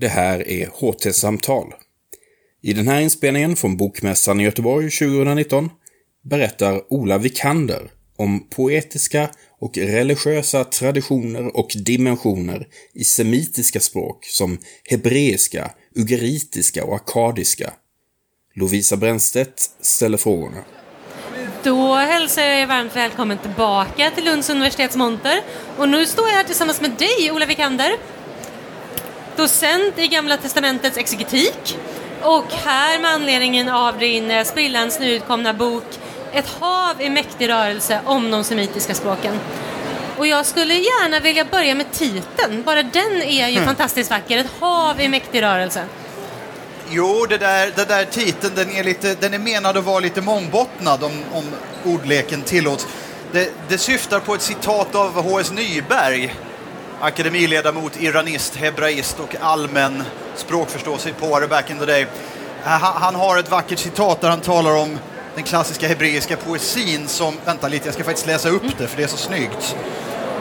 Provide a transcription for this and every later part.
Det här är HT-samtal. I den här inspelningen från Bokmässan i Göteborg 2019 berättar Ola Vikander om poetiska och religiösa traditioner och dimensioner i semitiska språk som hebreiska, ugaritiska och akadiska. Lovisa Brännstedt ställer frågorna. Då hälsar jag er varmt välkommen tillbaka till Lunds universitets monter. Och nu står jag här tillsammans med dig, Ola Vikander. Docent i Gamla Testamentets exegetik. Och här med anledningen av din eh, sprillans nyutkomna bok Ett hav i mäktig rörelse om de semitiska språken. Och jag skulle gärna vilja börja med titeln. Bara den är ju mm. fantastiskt vacker. Ett hav i mäktig rörelse. Jo, det där, det där titeln den är, lite, den är menad att vara lite mångbottnad om, om ordleken tillåts. Det, det syftar på ett citat av H.S. Nyberg, akademiledamot, iranist, hebraist och allmän språkförståsigpåare back in the day. Äh, han, har ett vackert citat där han talar om den klassiska hebreiska poesin som, vänta lite, jag ska faktiskt läsa upp det för det är så snyggt.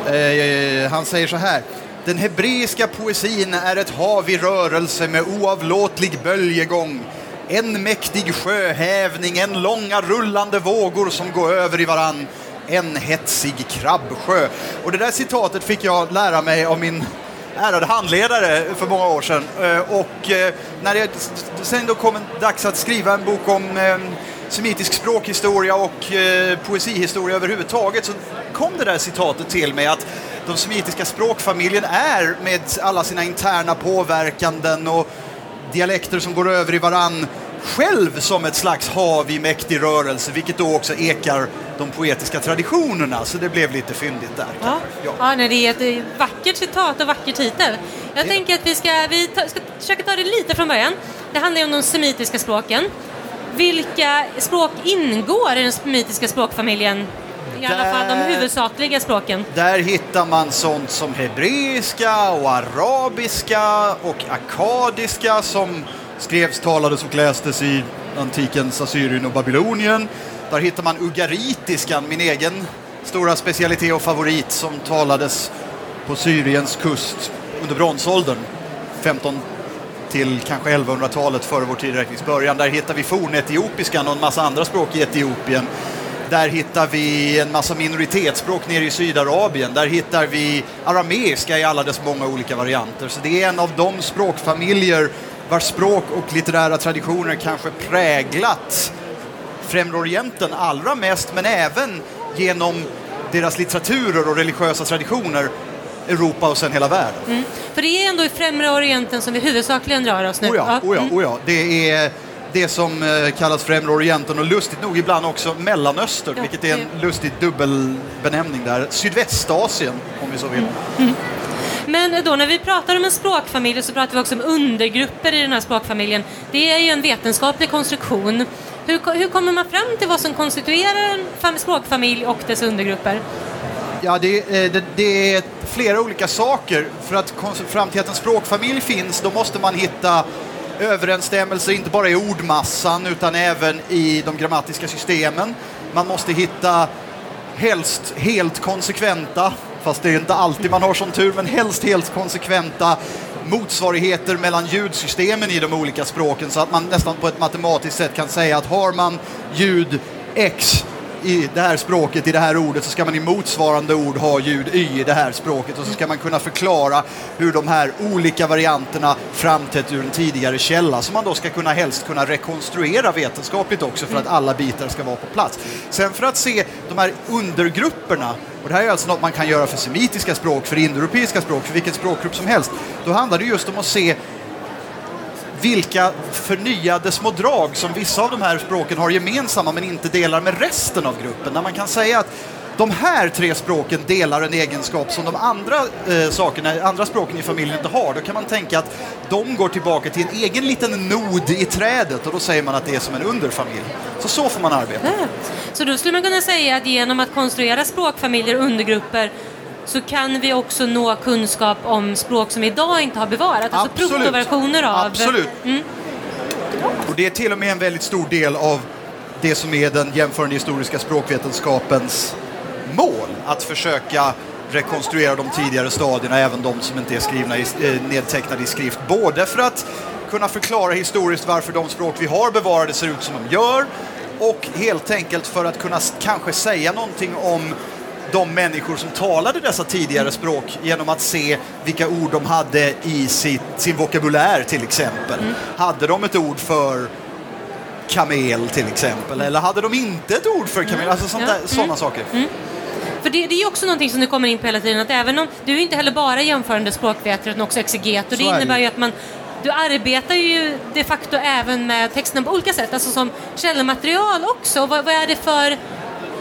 Eh, eh han säger så här. Den hebreiska poesin är ett hav i rörelse med oavlåtlig böljegång. En mäktig sjöhävning, en långa rullande vågor som går över i varann. En hetsig krabbsjö. Och det där citatet fick jag lära mig av min ärade handledare för många år sedan. Eh, och eh, när det sen då kom en dags att skriva en bok om eh, semitisk språkhistoria och poesihistoria överhuvudtaget så kom det där citatet till mig att de semitiska språkfamiljen är med alla sina interna påverkanden och dialekter som går över i varann själv som ett slags hav i mäktig rörelse, vilket då också ekar de poetiska traditionerna, så det blev lite fyndigt där. Ja, ja. ja nej, det är ett vackert citat och vacker titel. Jag det. tänker att vi ska, vi ta, ska försöka ta det lite från början. Det handlar ju om de semitiska språken. Vilka språk ingår i den semitiska språkfamiljen? I där, alla fall de huvudsakliga språken. Där hittar man sånt som hebreiska och arabiska och akadiska som skrevs, talades och lästes i antikens Assyrien och Babylonien. Där hittar man ugaritiskan, min egen stora specialitet och favorit som talades på Syriens kust under bronsåldern, 15 till kanske 1100-talet före vår tideräknings början. Där hittar vi fornetiopiskan och en massa andra språk i Etiopien. Där hittar vi en massa minoritetsspråk nere i Sydarabien. Där hittar vi arameiska i alla dess många olika varianter. Så det är en av de språkfamiljer vars språk och litterära traditioner kanske präglat Främre Orienten allra mest, men även genom deras litteraturer och religiösa traditioner Europa och sen hela världen. Mm. För det är ändå i Främre Orienten som vi huvudsakligen rör oss nu. Oh ja, oh ja, oh ja. Det är det som eh, kallas Främre Orienten och lustigt nog ibland också Mellanöstern, ja, vilket är en lustig dubbelbenämning där. Sydvästasien, om vi så vill. Mm. Men då när vi pratar om en språkfamilj så pratar vi också om undergrupper i den här språkfamiljen. Det är ju en vetenskaplig konstruktion. Hur, hur kommer man fram till vad som konstituerar en språkfamilj och dess undergrupper? Ja, det, eh, det, det, är flera olika saker. För att fram till att en språkfamilj finns, då måste man hitta överensstämmelser, inte bara i ordmassan utan även i de grammatiska systemen. Man måste hitta helst helt konsekventa fast det är inte alltid man har sån tur, men helst helt konsekventa motsvarigheter mellan ljudsystemen i de olika språken så att man nästan på ett matematiskt sätt kan säga att har man ljud X i det här språket, i det här ordet, så ska man i motsvarande ord ha ljud Y i det här språket och så ska man kunna förklara hur de här olika varianterna framträtt ur en tidigare källa som man då ska kunna helst kunna rekonstruera vetenskapligt också för att alla bitar ska vara på plats. Sen för att se de här undergrupperna och det här är alltså något man kan göra för semitiska språk, för indoeuropeiska språk, för vilket språkgrupp som helst. Då handlar det just om att se vilka förnyade små drag som vissa av de här språken har gemensamma men inte delar med resten av gruppen. Där man kan säga att de här tre språken delar en egenskap som de andra, eh, sakerna, andra språken i familjen inte har. Då kan man tänka att de går tillbaka till en egen liten nod i trädet och då säger man att det är som en underfamilj. Så så får man arbeta. Så då skulle man kunna säga att genom att konstruera språkfamiljer och undergrupper så kan vi också nå kunskap om språk som vi idag inte har bevarat, alltså protoversioner av... Absolut. Mm. Och det är till och med en väldigt stor del av det som är den jämförande historiska språkvetenskapens mål. Att försöka rekonstruera de tidigare stadierna, även de som inte är skrivna i, eh, nedtecknade i skrift. Både för att kunna förklara historiskt varför de språk vi har bevarade ser ut som de gör och helt enkelt för att kunna kanske säga någonting om de människor som talade dessa tidigare språk genom att se vilka ord de hade i sitt, sin vokabulär till exempel. Hade de ett ord för kamel till exempel eller hade de inte ett ord för kamel? Alltså sånt Ja. sådana saker. För det, det är ju också någonting som du kommer in på hela tiden, att även om du är inte heller bara jämförande språkvetare utan också exeget och det innebär ju att man du arbetar ju de facto även med texterna på olika sätt, alltså som källmaterial också. Vad, vad är det för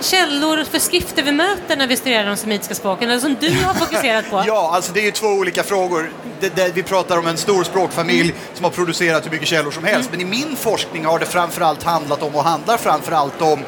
källor, för skrifter vi möter när vi studerar de semitiska språken, eller som du har fokuserat på? Ja, alltså det är ju två olika frågor. Det, det, vi pratar om en stor språkfamilj som har producerat hur mycket källor som helst. Men i min forskning har det framförallt handlat om och handlar framförallt om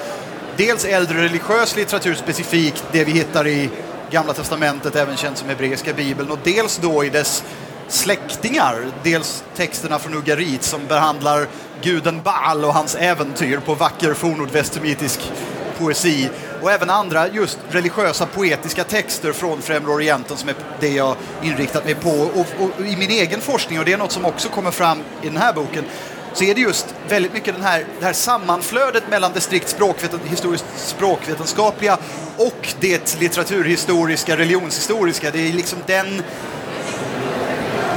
dels äldre religiös litteratur specifikt, det vi hittar i Gamla Testamentet, även känt som hebreiska bibeln, och dels då i dess släktingar, dels texterna från Ugarit som behandlar guden Baal och hans äventyr på vacker fornnordvästsemitisk poesi och även andra just religiösa poetiska texter från Främre Orienten som är det jag inriktat mig på. Och, och, i min egen forskning, och det är något som också kommer fram i den här boken, så är det just väldigt mycket den här, det här sammanflödet mellan det strikt språkveten, historiskt språkvetenskapliga och det litteraturhistoriska, religionshistoriska. Det är liksom den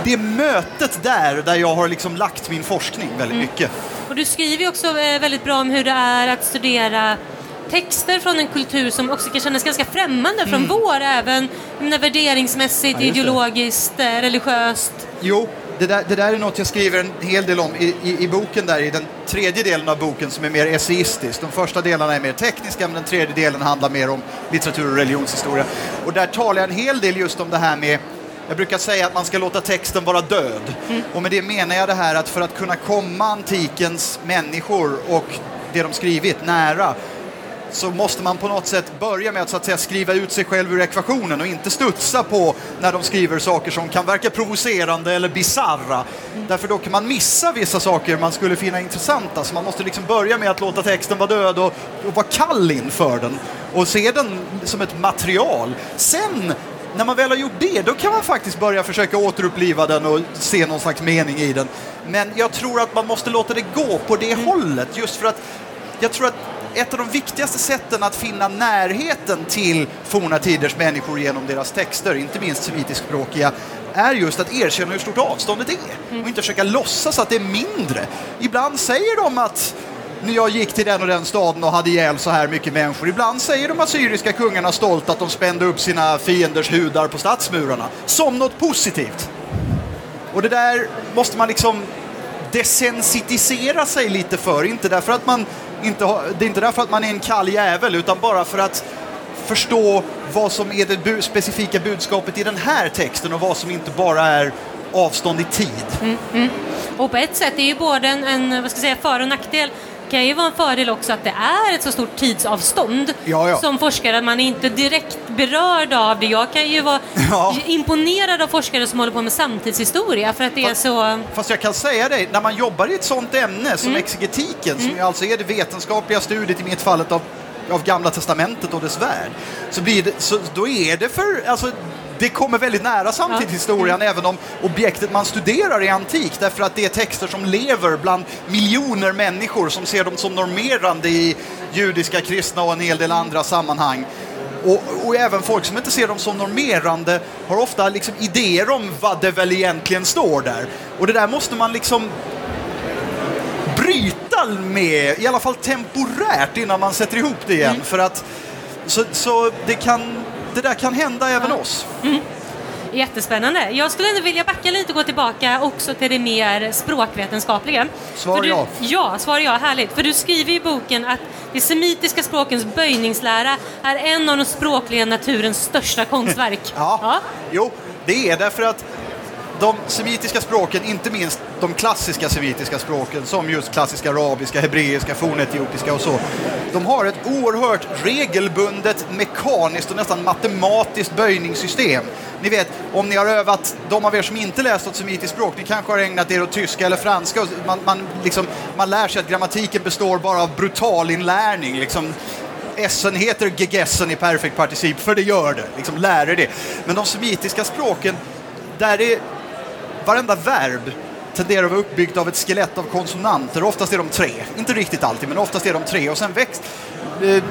det är mötet där, där jag har liksom lagt min forskning väldigt mycket. Och du skriver ju också eh, väldigt bra om hur det är att studera texter från en kultur som också kan kännas ganska främmande från vår, även menar, värderingsmässigt, Mm. Ja, ideologiskt, eh, religiöst. Jo, det där, det där är något jag skriver en hel del om i, i, i boken där, i den tredje delen av boken som är mer essayistisk. De första delarna är mer tekniska men den tredje delen handlar mer om litteratur och religionshistoria. Och där talar jag en hel del just om det här med jag brukar säga att man ska låta texten vara död. Och med det menar jag det här att för att kunna komma antikens människor och det de skrivit nära så måste man på något sätt börja med att, så att säga, skriva ut sig själv ur ekvationen och inte studsa på när de skriver saker som kan verka provocerande eller bizarra. Därför då kan man missa vissa saker man skulle finna intressanta. Så man måste liksom börja med att låta texten vara död och, och vara kall inför den och se den som ett material. Sen när man väl har gjort det, då kan man faktiskt börja försöka återuppliva den och se någon slags mening i den. Men jag tror att man måste låta det gå på det hållet, just för att jag tror att ett av de viktigaste sätten att finna närheten till forna tiders människor genom deras texter, inte minst semitiskspråkiga, är just att erkänna hur stort avståndet är och inte försöka låtsas att det är mindre. Ibland säger de att när jag gick till den och den staden och hade ihjäl så här mycket människor. Ibland säger de assyriska kungarna stolt att de spände upp sina fienders hudar på stadsmurarna. Som något positivt. Och det där måste man liksom desensitisera sig lite för. Inte därför att man inte det är inte därför att man är en kall jävel utan bara för att förstå vad som är det bu specifika budskapet i den här texten och vad som inte bara är avstånd i tid. Mm, mm. Och på ett sätt är ju både en, en vad ska jag säga, för och nackdel kan ju vara en fördel också att det är ett så stort tidsavstånd Ja, ja. som forskare, att man är inte direkt berörd av det. Jag kan ju vara Ja. imponerad av forskare som håller på med samtidshistoria för att det är så... Fast jag kan säga dig, när man jobbar i ett sånt ämne som exegetiken, som ju alltså är det vetenskapliga studiet i mitt fallet av, av Gamla Testamentet och dess värld, så blir det, så, då är det för, alltså, det kommer väldigt nära samtidshistorien även om objektet man studerar är antikt därför att det är texter som lever bland miljoner människor som ser dem som normerande i judiska, kristna och en hel del andra sammanhang. Och, och även folk som inte ser dem som normerande har ofta liksom idéer om vad det väl egentligen står där. Och det där måste man liksom bryta med, i alla fall temporärt innan man sätter ihop det igen. För att så, så det, kan, det där kan hända även oss. Jättespännande. Jag skulle ändå vilja backa lite och gå tillbaka också till det mer språkvetenskapliga. Svar du, ja. Ja, svar ja. Härligt. För du skriver i boken att de semitiska språkens böjningslära är en av de språkliga naturens största konstverk. Ja. Jo, det är därför att de semitiska språken, inte minst de klassiska semitiska språken som just klassiska arabiska, hebreiska, fornetiopiska och så, de har ett oerhört regelbundet, mekaniskt och nästan matematiskt böjningssystem. Ni vet, om ni har övat, de av er som inte läst något semitiskt språk, ni kanske har ägnat er åt tyska eller franska. och Man, man, liksom, man lär sig att grammatiken består bara av brutal inlärning. Liksom, Essen heter gegessen i perfekt particip, för det gör det. Liksom lär er det. Men de semitiska språken, där är varenda verb tenderar att vara uppbyggt av ett skelett av konsonanter. Oftast är de tre. Inte riktigt alltid, men oftast är de tre. Och sen växt... Eh,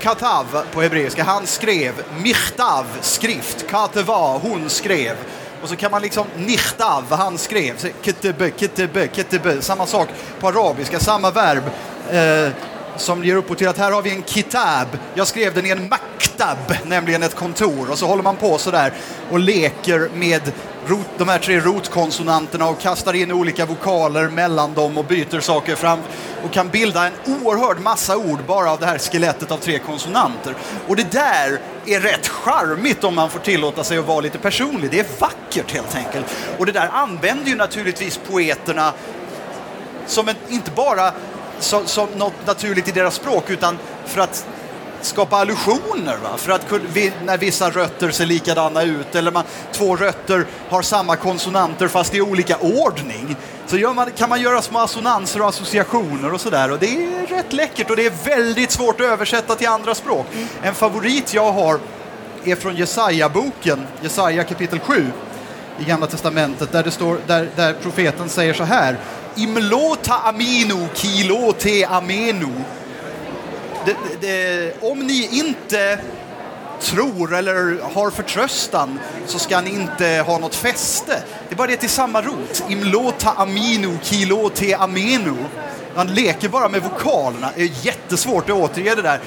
katav på hebreiska, han skrev. Michtav, skrift. Kateva, hon skrev. Och så kan man liksom nichtav, han skrev. Ketebe, ketebe, ketebe. Samma sak på arabiska, samma verb. Eh, som ger upphov till att här har vi en kitab. Jag skrev den i en maktab, nämligen ett kontor. Och så håller man på sådär och leker med root, de här tre rotkonsonanterna och kastar in olika vokaler mellan dem och byter saker fram och kan bilda en oerhörd massa ord bara av det här skelettet av tre konsonanter. Och det där är rätt charmigt om man får tillåta sig att vara lite personlig. Det är vackert helt enkelt. Och det där använder ju naturligtvis poeterna som en, inte bara som, som något naturligt i deras språk utan för att skapa allusioner. Va? För att när vissa rötter ser likadana ut eller man, två rötter har samma konsonanter fast i olika ordning. Så man, kan man göra små assonanser och associationer och sådär. Och det är rätt läckert och det är väldigt svårt att översätta till andra språk. En favorit jag har är från Jesaja-boken, Jesaja kapitel 7 i Gamla Testamentet där, det står, där, där profeten säger så här Imlota aminu kilote amenu det, det, om ni inte tror eller har förtröstan så ska ni inte ha något fäste. Det är bara det till samma rot. Imlota aminu kilote amenu. Man leker bara med vokalerna. Det är jättesvårt att återge det där.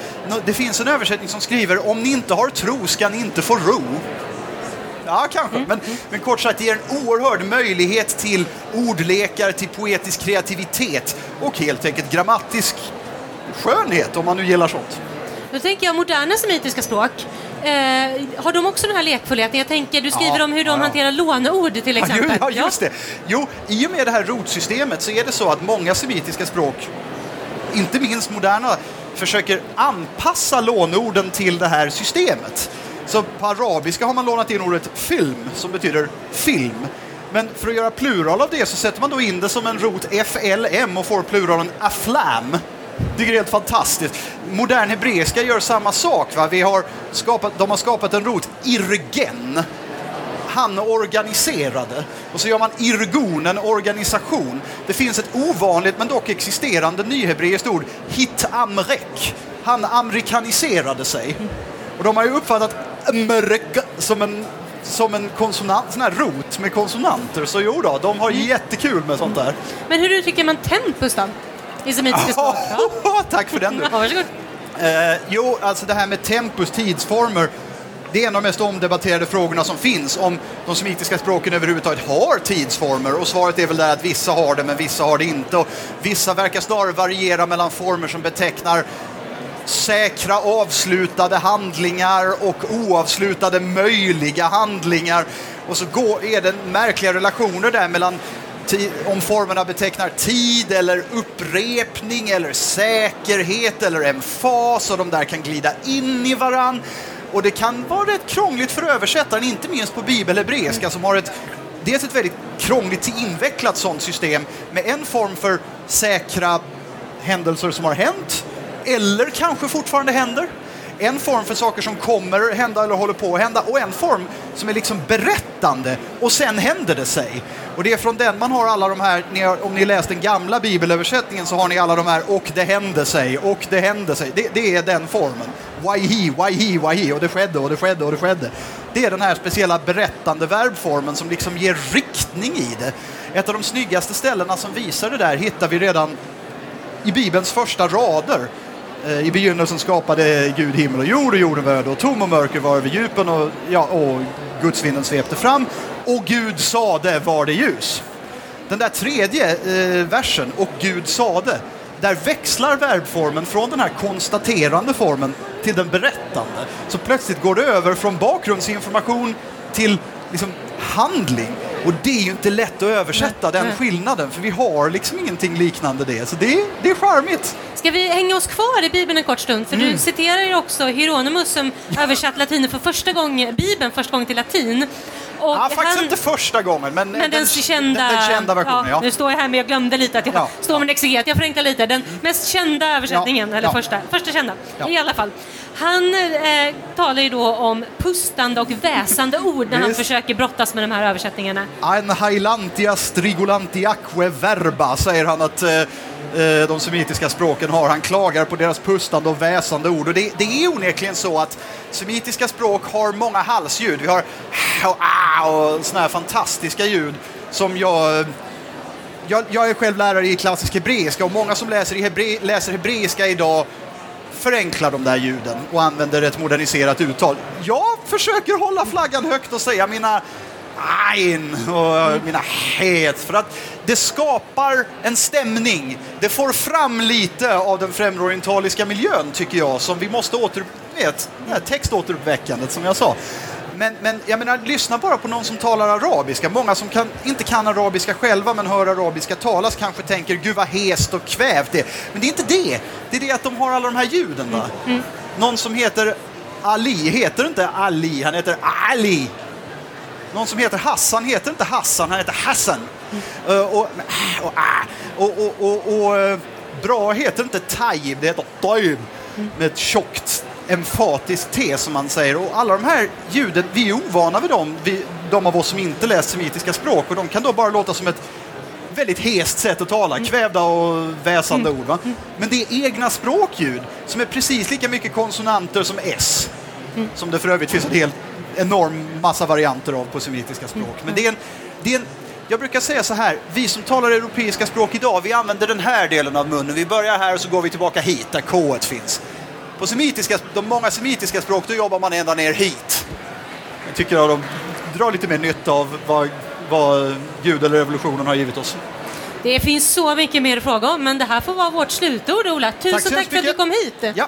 Det finns en översättning som skriver om ni inte har tro ska ni inte få ro. Ja, kanske. Men, men kort sagt, det ger en oerhörd möjlighet till ordlekar, till poetisk kreativitet och helt enkelt grammatisk skönhet om man nu gillar sånt. Då tänker jag moderna semitiska språk. Eh, har de också den här lekfullheten? Jag tänker, du skriver ja, om hur de ja. hanterar låneord till exempel. Ja, just det. Jo, i och med det här rotsystemet så är det så att många semitiska språk, inte minst moderna, försöker anpassa låneorden till det här systemet. Så på arabiska har man lånat in ordet film som betyder film. Men för att göra plural av det så sätter man då in det som en rot FLM och får pluralen aflam tycker det är helt fantastiskt. Modern hebreiska gör samma sak. Va? Vi har skapat, de har skapat en rot, irgen. Han organiserade. Och så gör man irgon, en organisation. Det finns ett ovanligt men dock existerande nyhebreiskt ord, hitamrek. Han amerikaniserade sig. Och de har ju uppfattat mrek som en som en konsonant, sån här rot med konsonanter. Så jo då, de har mm. jättekul med sånt där. Men hur uttrycker man tempus då? I semitiska språk. Ja. Tack för den du. Ja, varsågod. Eh, jo, alltså det här med tempus, tidsformer, det är en av de mest omdebatterade frågorna som finns om de semitiska språken överhuvudtaget har tidsformer och svaret är väl där att vissa har det men vissa har det inte och vissa verkar snarare variera mellan former som betecknar säkra avslutade handlingar och oavslutade möjliga handlingar och så går, är det märkliga relationer där mellan om formerna betecknar tid eller upprepning eller säkerhet eller en fas och de där kan glida in i varann. Och det kan vara rätt krångligt för översättaren, inte minst på bibelhebreiska som har ett dels ett väldigt krångligt invecklat sånt system med en form för säkra händelser som har hänt eller kanske fortfarande händer en form för saker som kommer hända eller håller på att hända och en form som är liksom berättande och sen händer det sig. Och det är från den man har alla de här, om ni läst den gamla bibelöversättningen så har ni alla de här och det hände sig och det hände sig. Det, det är den formen. Why he, why he, why he och det skedde och det skedde och det skedde. Det är den här speciella berättande verbformen som liksom ger riktning i det. Ett av de snyggaste ställena som visar det där hittar vi redan i Bibelns första rader Eh, I begynnelsen skapade Gud himmel och jord och jorden var öde och tom och mörker var över djupen och, ja, och gudsvinden svepte fram och Gud sade var det ljus. Den där tredje eh, versen, och Gud sade, där växlar verbformen från den här konstaterande formen till den berättande. Så plötsligt går det över från bakgrundsinformation till liksom, handling. Och det är ju inte lätt att översätta den skillnaden för vi har liksom ingenting liknande det. Så det, det är charmigt. Ska vi hänga oss kvar i Bibeln en kort stund? För mm. du citerar ju också Hieronymus som översatt latin för första gången, Bibeln första gången till latin. Och ja, faktiskt han- inte första gången, men, Men den, kända, den, den kända versionen. Ja, Nu står jag här men jag glömde lite att jag Ja. står med en exeget. Jag förenklar lite. Den mest kända översättningen, Ja. eller Ja. första, första kända, Ja. i alla fall. Han eh, talar ju då om pustande och väsande ord när han Visst. försöker brottas med de här översättningarna. Ein hailantia strigolantiaque verba, säger han att eh, eh, de semitiska språken har. Han klagar på deras pustande och väsande ord. Och det, det är onekligen så att semitiska språk har många halsljud. Vi har och och såna här fantastiska ljud som jag jag, jag är själv lärare i klassisk hebreiska och många som läser, i hebre, läser hebreiska idag förenklar de där ljuden och använder ett moderniserat uttal. Jag försöker hålla flaggan högt och säga mina ein och mina het för att det skapar en stämning. Det får fram lite av den främreorientaliska miljön tycker jag som vi måste åter... Vet, det här textåteruppväckandet som jag sa. Men, men jag menar, lyssna bara på någon som talar arabiska. Många som kan, inte kan arabiska själva men hör arabiska talas kanske tänker gud vad hest och kvävt det. Men det är inte det. Det är det att de har alla de här ljuden. Va? Någon som heter Ali heter inte Ali, han heter Ali. Någon som heter Hassan heter inte Hassan, han heter Hassan. Eh, och, och, och, och, och, eh, bra heter inte Tayyib, det heter Tayyib. Med ett tjockt emfatiskt T som man säger. Och alla de här ljuden, vi är ovana vid dem, vi, de av oss som inte läst semitiska språk. Och de kan då bara låta som ett väldigt hest sätt att tala, kvävda och väsande ord. Va? Men det är egna språkljud som är precis lika mycket konsonanter som S. Som det för övrigt finns en hel enorm massa varianter av på semitiska språk. Men det är en, det är en, jag brukar säga så här, vi som talar europeiska språk idag, vi använder den här delen av munnen. Vi börjar här och så går vi tillbaka hit där K finns. På semitiska, de många semitiska språk, då jobbar man ända ner hit. Jag tycker att de drar lite mer nytta av vad, vad Gud eller revolutionen har givit oss. Det finns så mycket mer att fråga om, men det här får vara vårt slutord, Ola. Tusen Tack så tack, för att du kom hit. Ja,